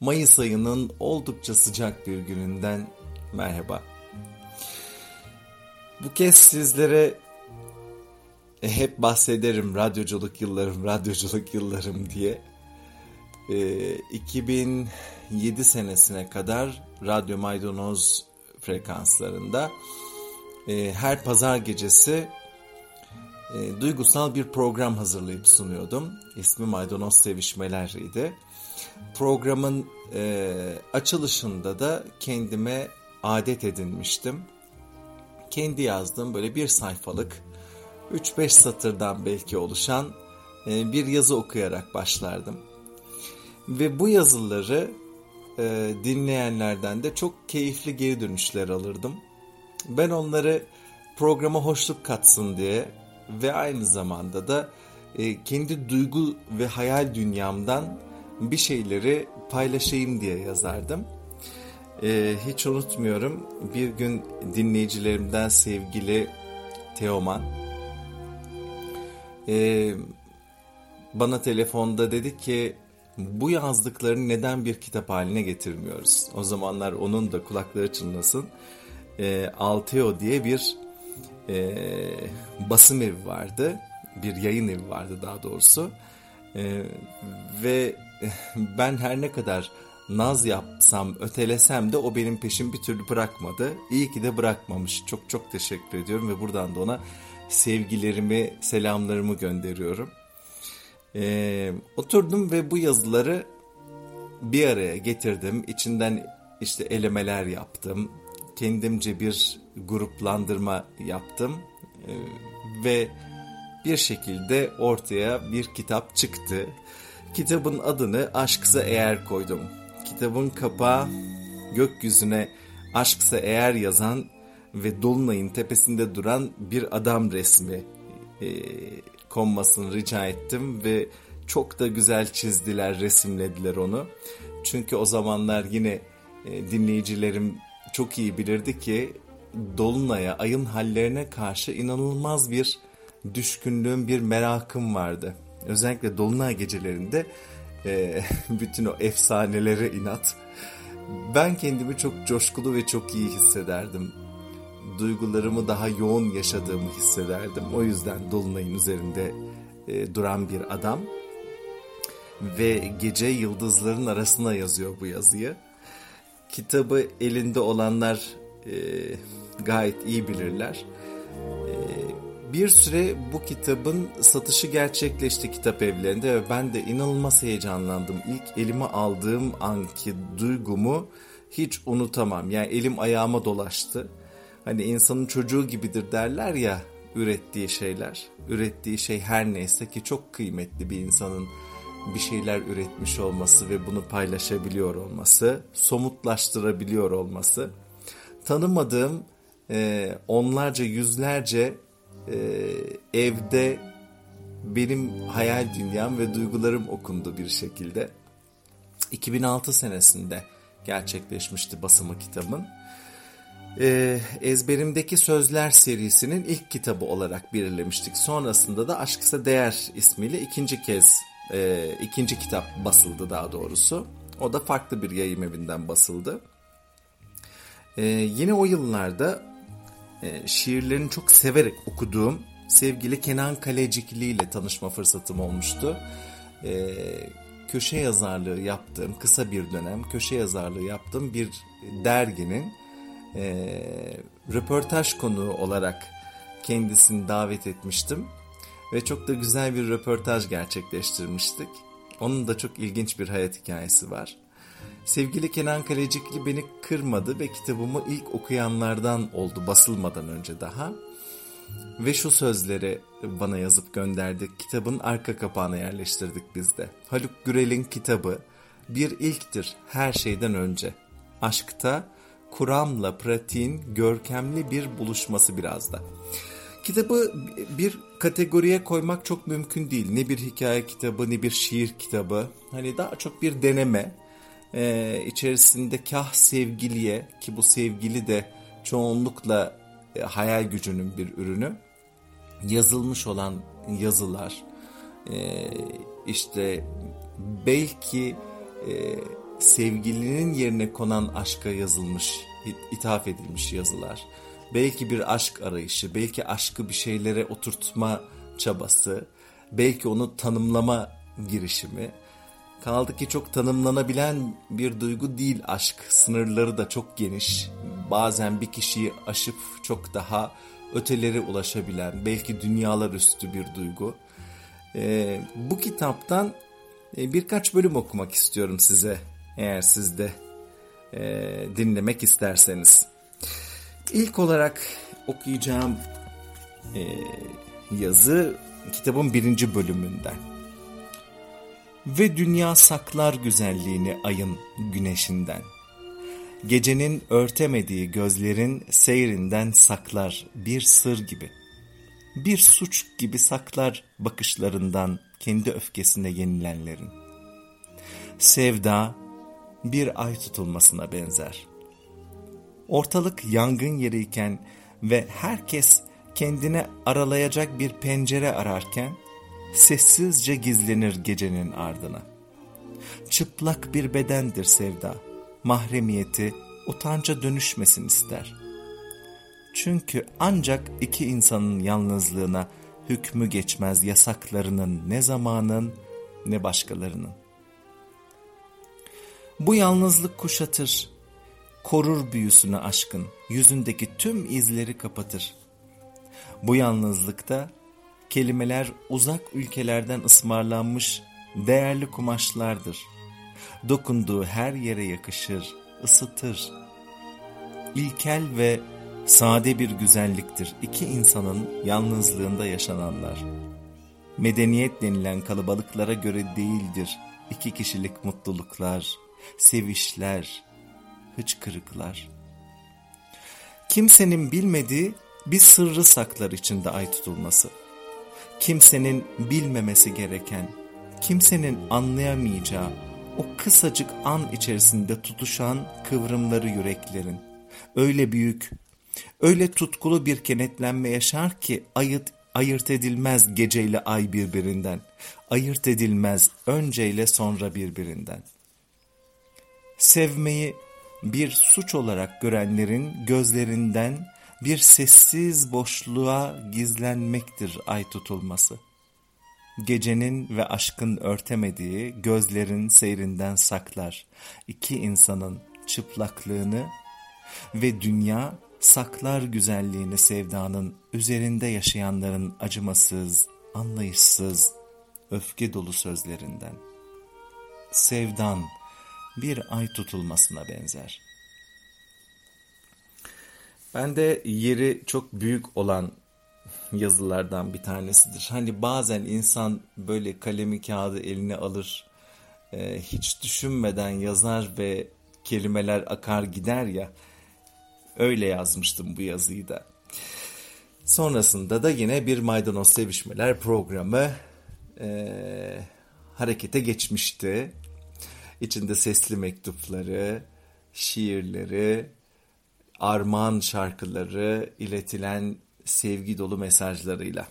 Mayıs ayının oldukça sıcak bir gününden merhaba. Bu kez sizlere e, hep bahsederim radyoculuk yıllarım, radyoculuk yıllarım diye. E, 2007 senesine kadar Radyo Maydanoz frekanslarında e, her pazar gecesi e, duygusal bir program hazırlayıp sunuyordum. İsmi Maydanoz Sevişmeler'iydi. Programın e, açılışında da kendime adet edinmiştim. Kendi yazdığım böyle bir sayfalık 3-5 satırdan belki oluşan e, bir yazı okuyarak başlardım. Ve bu yazıları e, dinleyenlerden de çok keyifli geri dönüşler alırdım. Ben onları programa hoşluk katsın diye ve aynı zamanda da e, kendi duygu ve hayal dünyamdan bir şeyleri paylaşayım diye yazardım. E, hiç unutmuyorum bir gün dinleyicilerimden sevgili Teoman e, bana telefonda dedi ki bu yazdıklarını neden bir kitap haline getirmiyoruz? O zamanlar onun da kulakları çınlasın. E, Alteo diye bir e, basım evi vardı. Bir yayın evi vardı daha doğrusu. E, ve ben her ne kadar naz yapsam, ötelesem de o benim peşim bir türlü bırakmadı. İyi ki de bırakmamış. Çok çok teşekkür ediyorum ve buradan da ona sevgilerimi, selamlarımı gönderiyorum. Ee, oturdum ve bu yazıları bir araya getirdim. İçinden işte elemeler yaptım. Kendimce bir gruplandırma yaptım. Ee, ve bir şekilde ortaya bir kitap çıktı. Kitabın adını Aşksa Eğer koydum. Kitabın kapağı gökyüzüne Aşksa Eğer yazan ve Dolunay'ın tepesinde duran bir adam resmi e, konmasını rica ettim ve çok da güzel çizdiler, resimlediler onu. Çünkü o zamanlar yine e, dinleyicilerim çok iyi bilirdi ki Dolunay'a, ayın hallerine karşı inanılmaz bir düşkünlüğüm, bir merakım vardı. Özellikle Dolunay gecelerinde e, bütün o efsanelere inat. Ben kendimi çok coşkulu ve çok iyi hissederdim. Duygularımı daha yoğun yaşadığımı hissederdim. O yüzden Dolunay'ın üzerinde e, duran bir adam. Ve gece yıldızların arasına yazıyor bu yazıyı. Kitabı elinde olanlar e, gayet iyi bilirler. Bir süre bu kitabın satışı gerçekleşti kitap evlerinde ve ben de inanılmaz heyecanlandım. İlk elime aldığım anki duygumu hiç unutamam. Yani elim ayağıma dolaştı. Hani insanın çocuğu gibidir derler ya ürettiği şeyler. Ürettiği şey her neyse ki çok kıymetli bir insanın bir şeyler üretmiş olması ve bunu paylaşabiliyor olması, somutlaştırabiliyor olması. Tanımadığım e, onlarca yüzlerce e, evde benim hayal dünyam ve duygularım okundu bir şekilde. 2006 senesinde gerçekleşmişti basımı kitabın. E, Ezberimdeki Sözler serisinin ilk kitabı olarak belirlemiştik. Sonrasında da Aşksa Değer ismiyle ikinci kez, e, ikinci kitap basıldı daha doğrusu. O da farklı bir yayın evinden basıldı. E, yine o yıllarda e, şiirlerini çok severek okuduğum sevgili Kenan Kalecikli ile tanışma fırsatım olmuştu. E, köşe yazarlığı yaptığım, kısa bir dönem köşe yazarlığı yaptığım bir derginin e, röportaj konuğu olarak kendisini davet etmiştim. Ve çok da güzel bir röportaj gerçekleştirmiştik. Onun da çok ilginç bir hayat hikayesi var. Sevgili Kenan Kalecikli beni kırmadı ve kitabımı ilk okuyanlardan oldu basılmadan önce daha. Ve şu sözleri bana yazıp gönderdi. Kitabın arka kapağına yerleştirdik biz de. Haluk Gürel'in kitabı bir ilktir her şeyden önce. Aşkta kuramla pratiğin görkemli bir buluşması biraz da. Kitabı bir kategoriye koymak çok mümkün değil. Ne bir hikaye kitabı ne bir şiir kitabı. Hani daha çok bir deneme e, içerisinde kah sevgiliye ki bu sevgili de çoğunlukla e, hayal gücünün bir ürünü yazılmış olan yazılar e, işte belki e, sevgilinin yerine konan aşka yazılmış, ithaf edilmiş yazılar. Belki bir aşk arayışı, belki aşkı bir şeylere oturtma çabası, belki onu tanımlama girişimi. Kaldı ki çok tanımlanabilen bir duygu değil aşk. Sınırları da çok geniş. Bazen bir kişiyi aşıp çok daha ötelere ulaşabilen, belki dünyalar üstü bir duygu. Ee, bu kitaptan e, birkaç bölüm okumak istiyorum size eğer siz de e, dinlemek isterseniz. İlk olarak okuyacağım e, yazı kitabın birinci bölümünden. Ve dünya saklar güzelliğini ayın güneşinden. Gecenin örtemediği gözlerin seyrinden saklar bir sır gibi. Bir suç gibi saklar bakışlarından kendi öfkesine yenilenlerin. Sevda bir ay tutulmasına benzer. Ortalık yangın yeriyken ve herkes kendine aralayacak bir pencere ararken sessizce gizlenir gecenin ardına. Çıplak bir bedendir sevda, mahremiyeti utanca dönüşmesin ister. Çünkü ancak iki insanın yalnızlığına hükmü geçmez yasaklarının ne zamanın ne başkalarının. Bu yalnızlık kuşatır, korur büyüsünü aşkın, yüzündeki tüm izleri kapatır. Bu yalnızlıkta kelimeler uzak ülkelerden ısmarlanmış değerli kumaşlardır. Dokunduğu her yere yakışır, ısıtır. İlkel ve sade bir güzelliktir iki insanın yalnızlığında yaşananlar. Medeniyet denilen kalabalıklara göre değildir iki kişilik mutluluklar, sevişler, hıçkırıklar. Kimsenin bilmediği bir sırrı saklar içinde ay tutulması. Kimsenin bilmemesi gereken, kimsenin anlayamayacağı o kısacık an içerisinde tutuşan kıvrımları yüreklerin. Öyle büyük, öyle tutkulu bir kenetlenme yaşar ki ayırt, ayırt edilmez geceyle ay birbirinden. Ayırt edilmez önceyle sonra birbirinden. Sevmeyi bir suç olarak görenlerin gözlerinden bir sessiz boşluğa gizlenmektir ay tutulması. Gecenin ve aşkın örtemediği gözlerin seyrinden saklar iki insanın çıplaklığını ve dünya saklar güzelliğini sevdanın üzerinde yaşayanların acımasız, anlayışsız, öfke dolu sözlerinden. Sevdan bir ay tutulmasına benzer. Ben de yeri çok büyük olan yazılardan bir tanesidir. Hani bazen insan böyle kalemi kağıdı eline alır, e, hiç düşünmeden yazar ve kelimeler akar gider ya. Öyle yazmıştım bu yazıyı da. Sonrasında da yine bir maydanoz sevişmeler programı e, harekete geçmişti. İçinde sesli mektupları, şiirleri, armağan şarkıları, iletilen sevgi dolu mesajlarıyla.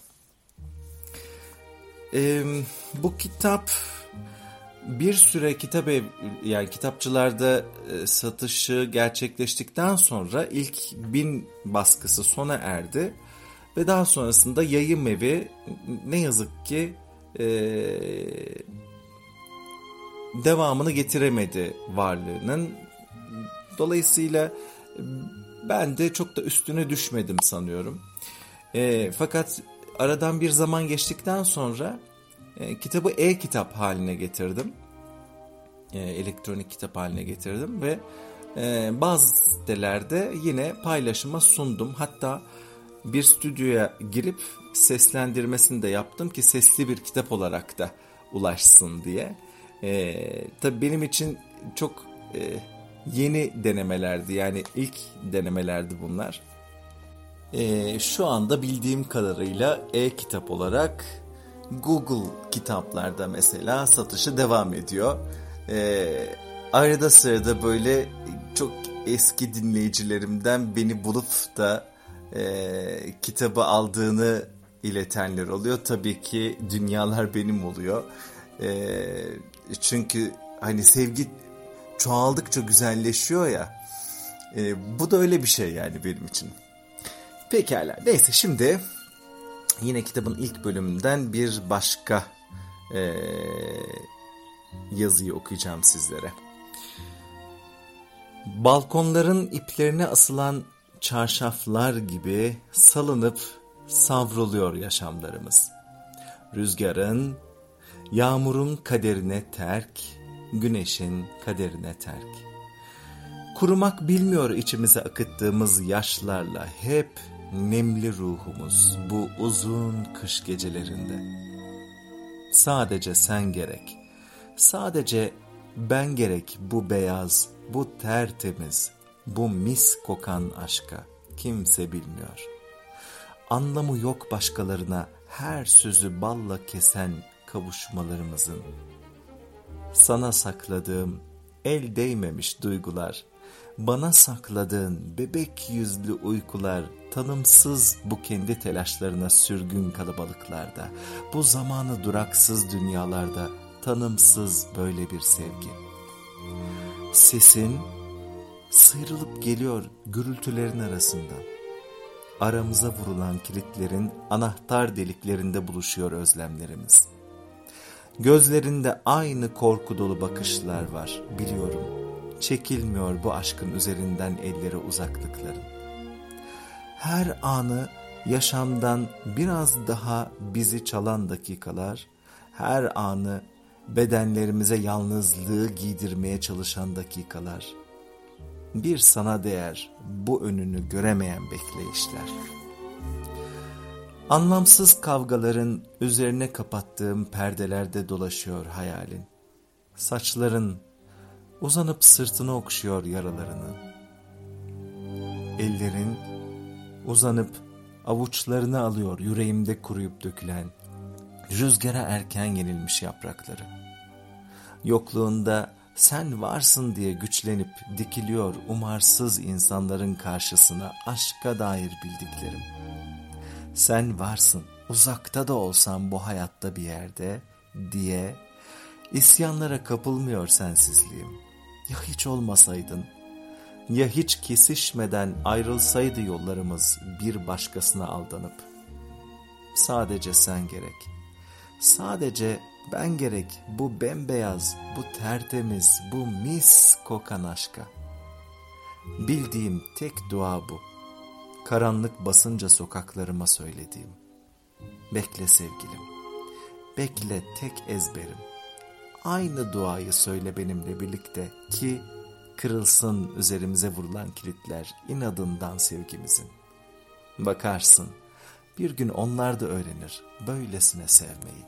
Ee, bu kitap bir süre kitap ev yani kitapçılarda e, satışı gerçekleştikten sonra ilk bin baskısı sona erdi ve daha sonrasında yayım evi ne yazık ki e, devamını getiremedi varlığının. Dolayısıyla ben de çok da üstüne düşmedim sanıyorum. E, fakat aradan bir zaman geçtikten sonra e, kitabı e-kitap haline getirdim. E, elektronik kitap haline getirdim ve e, bazı sitelerde yine paylaşıma sundum. Hatta bir stüdyoya girip seslendirmesini de yaptım ki sesli bir kitap olarak da ulaşsın diye. E, tabii benim için çok e, yeni denemelerdi yani ilk denemelerdi bunlar. E, şu anda bildiğim kadarıyla e-kitap olarak Google kitaplarda mesela satışı devam ediyor. E, arada sırada böyle çok eski dinleyicilerimden beni bulup da e, kitabı aldığını iletenler oluyor. Tabii ki dünyalar benim oluyor. E, çünkü hani sevgi çoğaldıkça güzelleşiyor ya. E, bu da öyle bir şey yani benim için. Pekala. Neyse şimdi yine kitabın ilk bölümünden bir başka e, yazıyı okuyacağım sizlere. Balkonların iplerine asılan çarşaflar gibi salınıp savruluyor yaşamlarımız. Rüzgarın, yağmurun kaderine terk, güneşin kaderine terk. Kurumak bilmiyor içimize akıttığımız yaşlarla hep nemli ruhumuz bu uzun kış gecelerinde. Sadece sen gerek, sadece ben gerek bu beyaz, bu tertemiz, bu mis kokan aşka kimse bilmiyor. Anlamı yok başkalarına her sözü balla kesen kavuşmalarımızın. Sana sakladığım el değmemiş duygular, bana sakladığın bebek yüzlü uykular tanımsız bu kendi telaşlarına sürgün kalabalıklarda, bu zamanı duraksız dünyalarda tanımsız böyle bir sevgi. Sesin sıyrılıp geliyor gürültülerin arasından. Aramıza vurulan kilitlerin anahtar deliklerinde buluşuyor özlemlerimiz. Gözlerinde aynı korku dolu bakışlar var biliyorum. Çekilmiyor bu aşkın üzerinden ellere uzaklıkların. Her anı yaşamdan biraz daha bizi çalan dakikalar, her anı bedenlerimize yalnızlığı giydirmeye çalışan dakikalar. Bir sana değer bu önünü göremeyen bekleyişler. Anlamsız kavgaların üzerine kapattığım perdelerde dolaşıyor hayalin. Saçların uzanıp sırtını okşuyor yaralarını. Ellerin uzanıp avuçlarını alıyor yüreğimde kuruyup dökülen rüzgara erken yenilmiş yaprakları. Yokluğunda sen varsın diye güçlenip dikiliyor umarsız insanların karşısına aşka dair bildiklerim. Sen varsın uzakta da olsam bu hayatta bir yerde diye isyanlara kapılmıyor sensizliğim. Ya hiç olmasaydın, ya hiç kesişmeden ayrılsaydı yollarımız bir başkasına aldanıp. Sadece sen gerek.'' Sadece ben gerek bu bembeyaz, bu tertemiz, bu mis kokan aşka. Bildiğim tek dua bu. Karanlık basınca sokaklarıma söylediğim. Bekle sevgilim. Bekle tek ezberim. Aynı duayı söyle benimle birlikte ki kırılsın üzerimize vurulan kilitler inadından sevgimizin. Bakarsın bir gün onlar da öğrenir böylesine sevmeyi.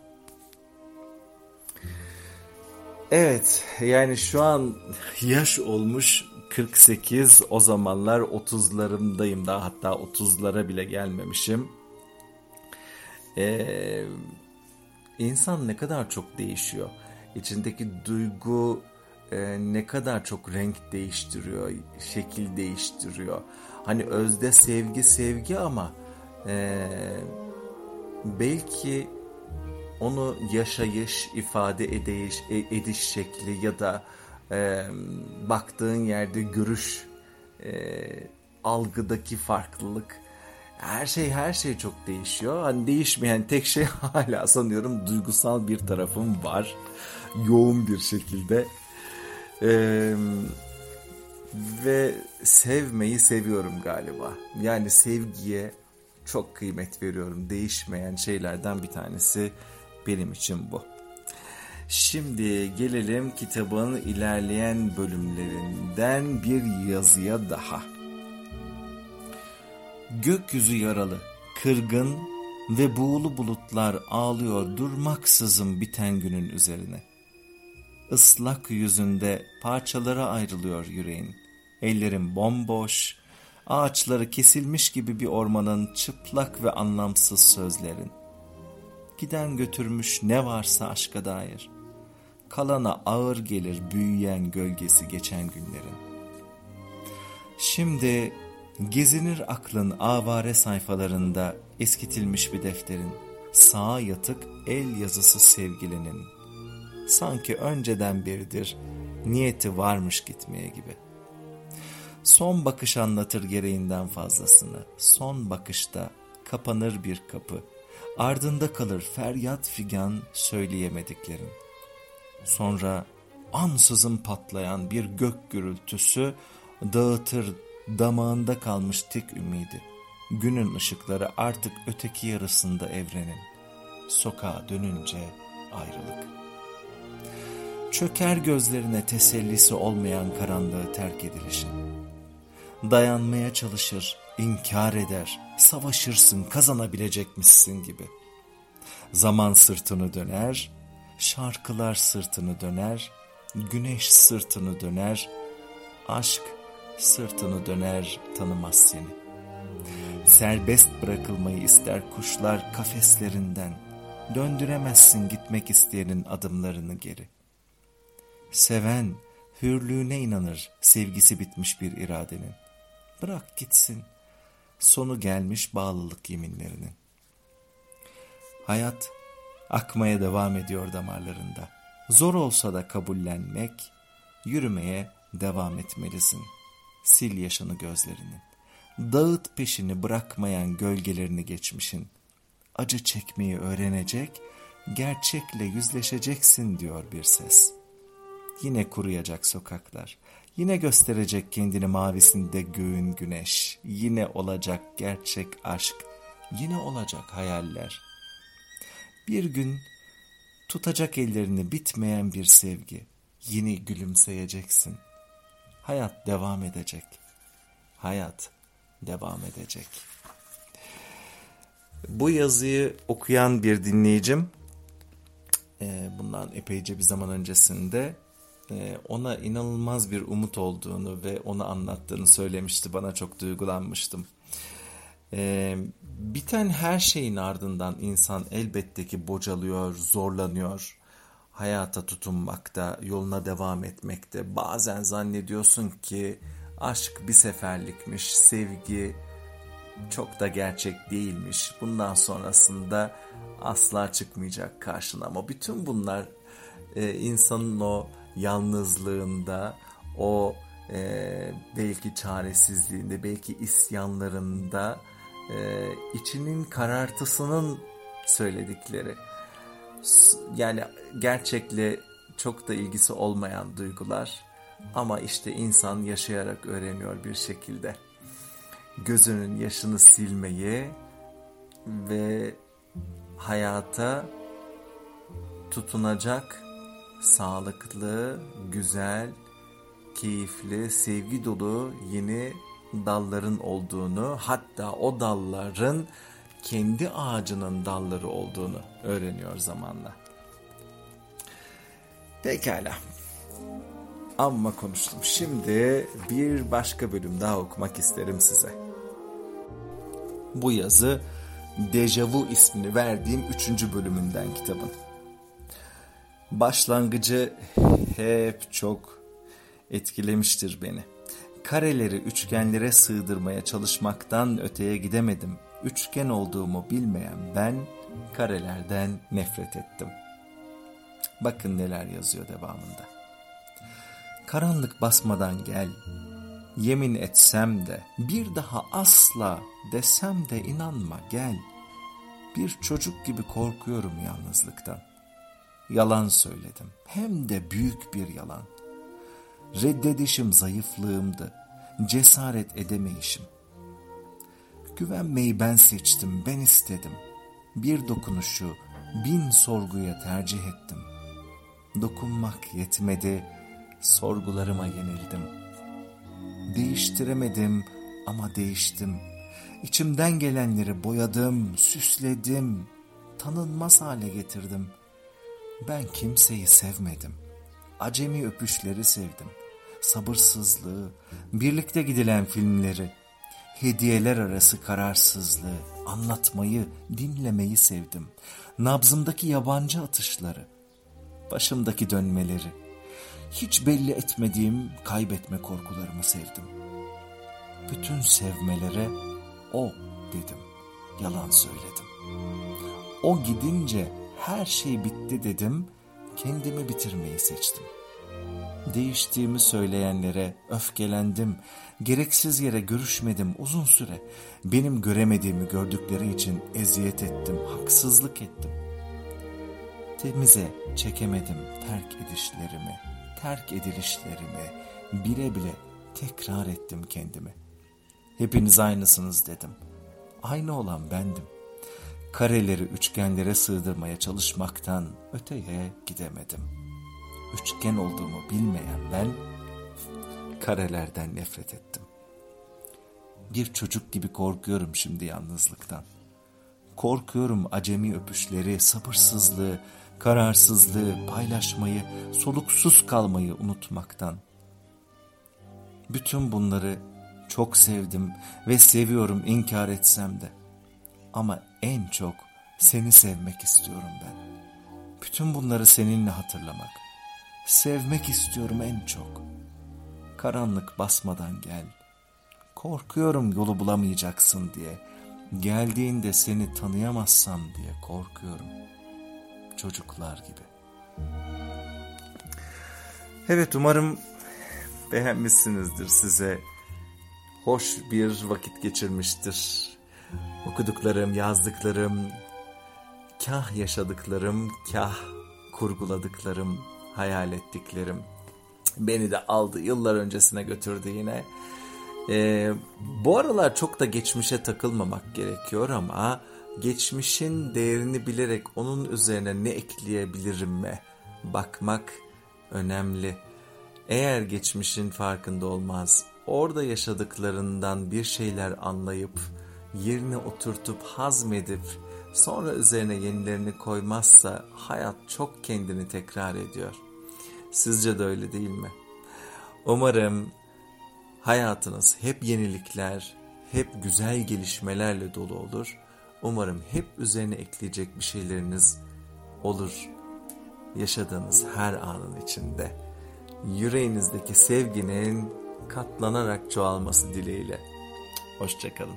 Evet yani şu an yaş olmuş 48 o zamanlar 30'larımdayım daha hatta 30'lara bile gelmemişim. Ee, insan ne kadar çok değişiyor. İçindeki duygu e, ne kadar çok renk değiştiriyor, şekil değiştiriyor. Hani özde sevgi sevgi ama e, belki onu yaşayış, ifade ediş, e, ediş şekli ya da e, baktığın yerde görüş, e, algıdaki farklılık her şey her şey çok değişiyor. Hani değişmeyen tek şey hala sanıyorum duygusal bir tarafım var. Yoğun bir şekilde. Ee, ve sevmeyi seviyorum galiba. Yani sevgiye çok kıymet veriyorum. Değişmeyen şeylerden bir tanesi benim için bu. Şimdi gelelim kitabın ilerleyen bölümlerinden bir yazıya daha. Gökyüzü yaralı, kırgın ve buğulu bulutlar ağlıyor durmaksızın biten günün üzerine. Islak yüzünde parçalara ayrılıyor yüreğin. Ellerim bomboş, ağaçları kesilmiş gibi bir ormanın çıplak ve anlamsız sözlerin. Giden götürmüş ne varsa aşka dair. Kalana ağır gelir büyüyen gölgesi geçen günlerin. Şimdi gezinir aklın avare sayfalarında eskitilmiş bir defterin. Sağa yatık el yazısı sevgilinin. Sanki önceden beridir niyeti varmış gitmeye gibi. Son bakış anlatır gereğinden fazlasını. Son bakışta kapanır bir kapı. Ardında kalır feryat figan söyleyemediklerin. Sonra ansızın patlayan bir gök gürültüsü dağıtır damağında kalmış tek ümidi. Günün ışıkları artık öteki yarısında evrenin. Sokağa dönünce ayrılık. Çöker gözlerine tesellisi olmayan karanlığı terk edilişin. Dayanmaya çalışır, inkar eder, savaşırsın, kazanabilecekmişsin gibi. Zaman sırtını döner, şarkılar sırtını döner, güneş sırtını döner, aşk sırtını döner tanımaz seni. Serbest bırakılmayı ister kuşlar kafeslerinden, döndüremezsin gitmek isteyenin adımlarını geri. Seven, hürlüğüne inanır sevgisi bitmiş bir iradenin. Bırak gitsin, sonu gelmiş bağlılık yeminlerinin. Hayat, akmaya devam ediyor damarlarında. Zor olsa da kabullenmek, yürümeye devam etmelisin. Sil yaşını gözlerinin. Dağıt peşini bırakmayan gölgelerini geçmişin. Acı çekmeyi öğrenecek, gerçekle yüzleşeceksin diyor bir ses. Yine kuruyacak sokaklar. Yine gösterecek kendini mavisinde göğün güneş. Yine olacak gerçek aşk. Yine olacak hayaller. Bir gün tutacak ellerini bitmeyen bir sevgi. Yine gülümseyeceksin. Hayat devam edecek. Hayat devam edecek. Bu yazıyı okuyan bir dinleyicim e, bundan epeyce bir zaman öncesinde e, ona inanılmaz bir umut olduğunu ve onu anlattığını söylemişti. Bana çok duygulanmıştım. E, biten her şeyin ardından insan elbette ki bocalıyor, zorlanıyor. Hayata tutunmakta, yoluna devam etmekte. Bazen zannediyorsun ki aşk bir seferlikmiş, sevgi çok da gerçek değilmiş. Bundan sonrasında asla çıkmayacak karşına. Ama bütün bunlar e, insanın o yalnızlığında, o e, belki çaresizliğinde, belki isyanlarında e, içinin karartısının söyledikleri. Yani gerçekle çok da ilgisi olmayan duygular ama işte insan yaşayarak öğreniyor bir şekilde. Gözünün yaşını silmeyi ve hayata tutunacak sağlıklı, güzel, keyifli, sevgi dolu yeni dalların olduğunu, hatta o dalların kendi ağacının dalları olduğunu öğreniyor zamanla. Pekala. Amma konuştum. Şimdi bir başka bölüm daha okumak isterim size. Bu yazı Dejavu ismini verdiğim üçüncü bölümünden kitabın. Başlangıcı hep çok etkilemiştir beni. Kareleri üçgenlere sığdırmaya çalışmaktan öteye gidemedim. Üçgen olduğumu bilmeyen ben karelerden nefret ettim. Bakın neler yazıyor devamında. Karanlık basmadan gel, yemin etsem de bir daha asla desem de inanma gel. Bir çocuk gibi korkuyorum yalnızlıktan. Yalan söyledim. Hem de büyük bir yalan. Reddedişim zayıflığımdı. Cesaret edemeyişim. Güvenmeyi ben seçtim, ben istedim. Bir dokunuşu bin sorguya tercih ettim. Dokunmak yetmedi, sorgularıma yenildim. Değiştiremedim ama değiştim. İçimden gelenleri boyadım, süsledim, tanınmaz hale getirdim. Ben kimseyi sevmedim. Acemi öpüşleri sevdim. Sabırsızlığı, birlikte gidilen filmleri, hediyeler arası kararsızlığı, anlatmayı, dinlemeyi sevdim. Nabzımdaki yabancı atışları, başımdaki dönmeleri, hiç belli etmediğim kaybetme korkularımı sevdim. Bütün sevmelere o dedim, yalan söyledim. O gidince her şey bitti dedim, kendimi bitirmeyi seçtim. Değiştiğimi söyleyenlere öfkelendim. Gereksiz yere görüşmedim uzun süre. Benim göremediğimi gördükleri için eziyet ettim, haksızlık ettim. Temize çekemedim terk edişlerimi, terk edilişlerimi. Bile bile tekrar ettim kendimi. Hepiniz aynısınız dedim. Aynı olan bendim. Kareleri üçgenlere sığdırmaya çalışmaktan öteye gidemedim.'' üçgen olduğumu bilmeyen ben karelerden nefret ettim. Bir çocuk gibi korkuyorum şimdi yalnızlıktan. Korkuyorum acemi öpüşleri, sabırsızlığı, kararsızlığı, paylaşmayı, soluksuz kalmayı unutmaktan. Bütün bunları çok sevdim ve seviyorum inkar etsem de. Ama en çok seni sevmek istiyorum ben. Bütün bunları seninle hatırlamak, Sevmek istiyorum en çok. Karanlık basmadan gel. Korkuyorum yolu bulamayacaksın diye. Geldiğinde seni tanıyamazsam diye korkuyorum. Çocuklar gibi. Evet umarım beğenmişsinizdir size. Hoş bir vakit geçirmiştir. Okuduklarım, yazdıklarım, kah yaşadıklarım, kah kurguladıklarım, hayal ettiklerim. Beni de aldı yıllar öncesine götürdü yine. Ee, bu aralar çok da geçmişe takılmamak gerekiyor ama geçmişin değerini bilerek onun üzerine ne ekleyebilirim mi bakmak önemli. Eğer geçmişin farkında olmaz, orada yaşadıklarından bir şeyler anlayıp, yerine oturtup hazmedip, sonra üzerine yenilerini koymazsa hayat çok kendini tekrar ediyor. Sizce de öyle değil mi? Umarım hayatınız hep yenilikler, hep güzel gelişmelerle dolu olur. Umarım hep üzerine ekleyecek bir şeyleriniz olur. Yaşadığınız her anın içinde. Yüreğinizdeki sevginin katlanarak çoğalması dileğiyle. Hoşçakalın.